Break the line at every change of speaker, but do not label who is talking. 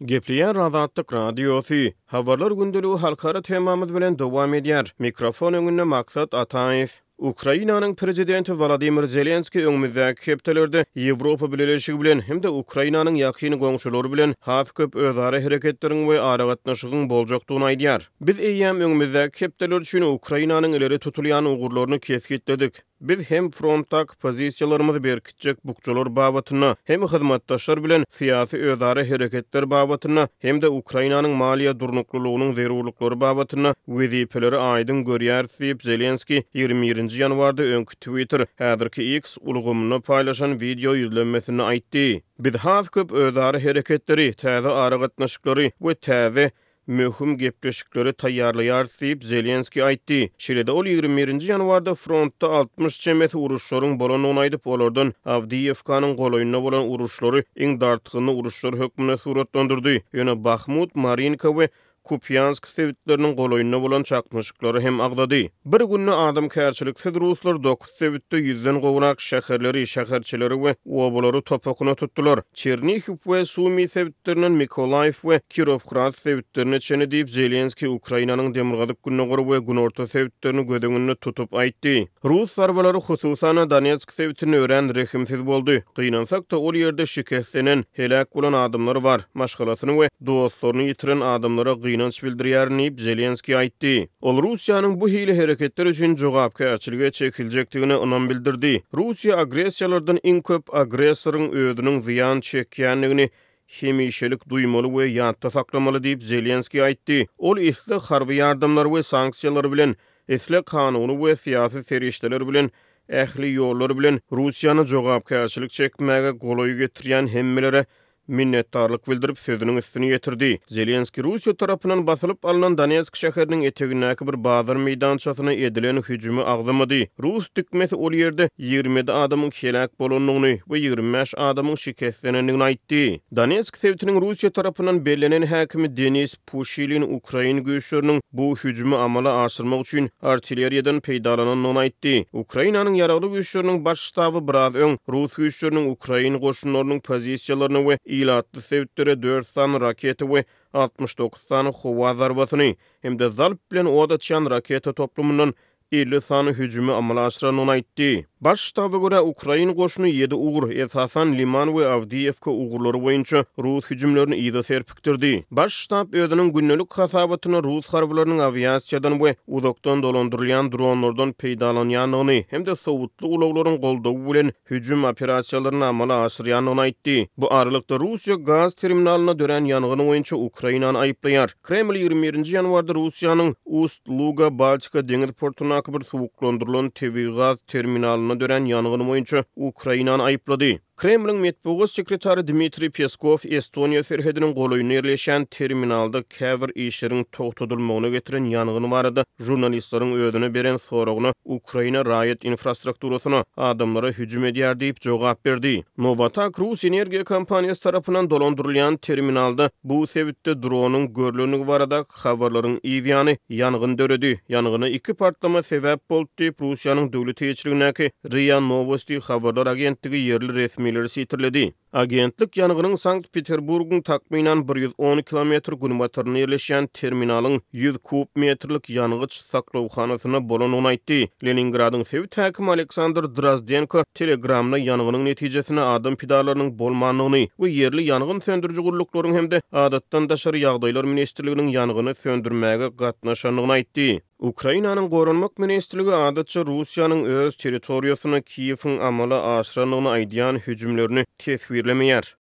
Gepleýär Azatlyk Radiosy, Habarlar gündeligi halkara temamyz bilen dowam edýär. Mikrofon öňünde Maksat Ataýew. Ukrainanyň Prezidenti Wolodymyr Zelenskiý öňümizdäki hepdelerde Ýewropa Bileleşigi bilen hem-de Ukrainanyň ýakyn goňşulary bilen has köp özara hereketleriň we aragatnaşygyň boljakdygyny aýdýar. Biz eýýäm öňümizdäki hepdeler üçin Ukrainanyň ileri tutulýan ugurlaryny kesgitledik. Biz hem frontdaky pozisiýalarymyzy berkitjek bukjalar babatynda, hem hyzmatdaşlar bilen syýasy özara hereketler babatynda, hem-de Ukrainanyň maliýe durnuklylygynyň zerurlyklary babatynda wezipeleri aýdyň görýäris diýip, Zelenskiý ýigrimi birinji ýanwarda öňki Twitter, häzirki X, ulgamynda paýlaşan wideo ýüzlenmesinde aýtdy. Biz has köp özara hereketleri, täze aragatnaşyklary we täze Möhüm gepleşikleri taýýarlaýarys diýip, Zelenskiý aýtdy. Şeýle-de, ol ýigrimi birinji ýanwarda frontda altmyş çemesi uruşlaryň bolandygyny aýdyp, olardan Awdiýewkanyň golaýynda bolan uruşlary iň dartgynly uruşlar hökmünde suratlandyrdy. Ýöne Bahmut, Marinka we Kupýansk sebitleriniň golaýynda bolan çaknyşyklary hem agzady. Bir günde adamkärçiliksiz ruslar sebitde ýüzden gowrak şäherleri, şäherçeleri we obalary topukyna tutdular. Çernihiw we Sumy sebitlerinden Mykolaýiw we Kirowhrat sebitlerine çenli diýip, Zelenskiý Ukrainanyň demirgazyk-gündogar we günorta sebitlerini göz öňünde tutup aýtdy. Rus zarbalary hususan-da Donetsk sebitinde örän rehimsiz boldy. Gynansak-da, ol ýerde şikestlenen, heläk bolan adamlar bar. Maşgalasyny we dostlaryny ýitiren adamlara gynanç bildirýärin diýip, Zelenskiý aýtdy. Ol Russiýanyň bu hili hereketler üçin jogapkärçilige çekiljekdigine ynam bildirdi. Russiýa agressiýalardan iň köp agressoryň özüniň zyýan çekýändigini hemişelik duýmaly we ýatda saklamaly diýip, Zelenskiý aýtdy. Ol isle harby ýardamlar we sanksiýalar bilen, isle kanuny we syýasy serişdeler bilen, ähli ýollar bilen Russiýany jogapkärçilik çekmäge golaý getirýän hemmelere minnetdarlyk bildirip, sözüniň üstüni ýetirdi. Zelenskiý Russiýa tarapyndan basylyp alnan Donetsk şäheriniň etegindäki bir bazar meýdançasyna edilen hüjümi agzamady. Rus dikmesi ol ýerde ýigrimi ýedi adamyň heläk bolandygyny we ýigrimi bäş adamyň şikeslenendigini aýtdy. Donetsk sebitiniň Russiýa tarapyndan bellenen häkimi Denis. Puşilin ukrain güýçleriniň bu hüjümi amala aşyrmak üçin artilleriýadan peýdalanandygyny aýtdy. Ukrainanyň Ýaragly Güýçleriniň Baş ştaby biraz öň rus güýçleriniň ukrain goşunlarynyň pozisiýalaryna we ilatly sebitlere dört sany raketa we altmyş dokuz sany howa zarbasyny hem-de zalp bilen ot açýan raketa toplumyndan elli sany hüjümi amala aşyrandygyny aýtdy. Baş ştaba görä, ukrain goşuny ýedi ugur, esasan, Liman we Awdiýewka ugurlary boýunça rus hüjümlerini yza serpikdirdi. Baş ştab özüniň gündelik hasabatyna rus harbylarynyň awiasiýadan we uzakdan dolandyrylýan dronlardan peýdalanýandygyny hem-de sowutly ulaglaryň goldawy bilen hüjüm operasiýalaryny amala aşyrýandygyny aýtdy. Bu aralykda, Russiýa gaz terminalyna dörän ýangyny boýunça Ukrainany aýyplaýar. Kreml ýigrimi birinji ýanwarda Russiýanyň Ust-Luga Baltika deňiz portundaky bir suwuklandyrylan tebigy gaz terminalynda dörän ýangyn boýunça Ukrainany aýyplady. Kremliň metbugat sekretary Dmitriý Peskow Estoniýa serhediniň golaýynda ýerleşýän terminalda käbir işleriň togtadylmagyna getiren ýangyn barada žurnalistleriň özüne beren soragyna Ukraina raýat infrastrukturasyna, adamlara hüjüm edýär diýip jogap berdi. Nowatak rus energiýa kompaniýasy tarapyndan dolandyrylýan terminalda Bu sebitde dronyň görlenligi baradaky habarlaryň yz ýany ýangyn döredi. Ýangyna iki partlama sebäp boldy diýip, Russiýanyň döwlet eýeçiligindäki ria Nowosti habarlar agentligi ýerli resmileri sitirledi. Agentlik ýangynyň Sankt-Peterburgyň takmynan bir ýüz on kilometr günbatarynda ýerleşýän terminalyň ýüz kub metrlik ýangyç saklawhanasyna bolandygyny aýtdy. Leningradyň sebit häkimi Aleksandr Drozdenko Telegramda ýangynyň netijesinde adam pidalarynyň bolmandygyny we ýerli ýangyn söndüriji gulluklaryň hem-de Adatdan daşary ýagdaýlar ministrliginiň ýangyny söndürmäge gatnaşandygyny aýtdy. Ukrainanyň Goranmak ministrligi adatça Russiýanyň öz territoriýasyna Kiýewiň amala aşyrandygyny aýdýan hüjümlerini teswirlemeýär.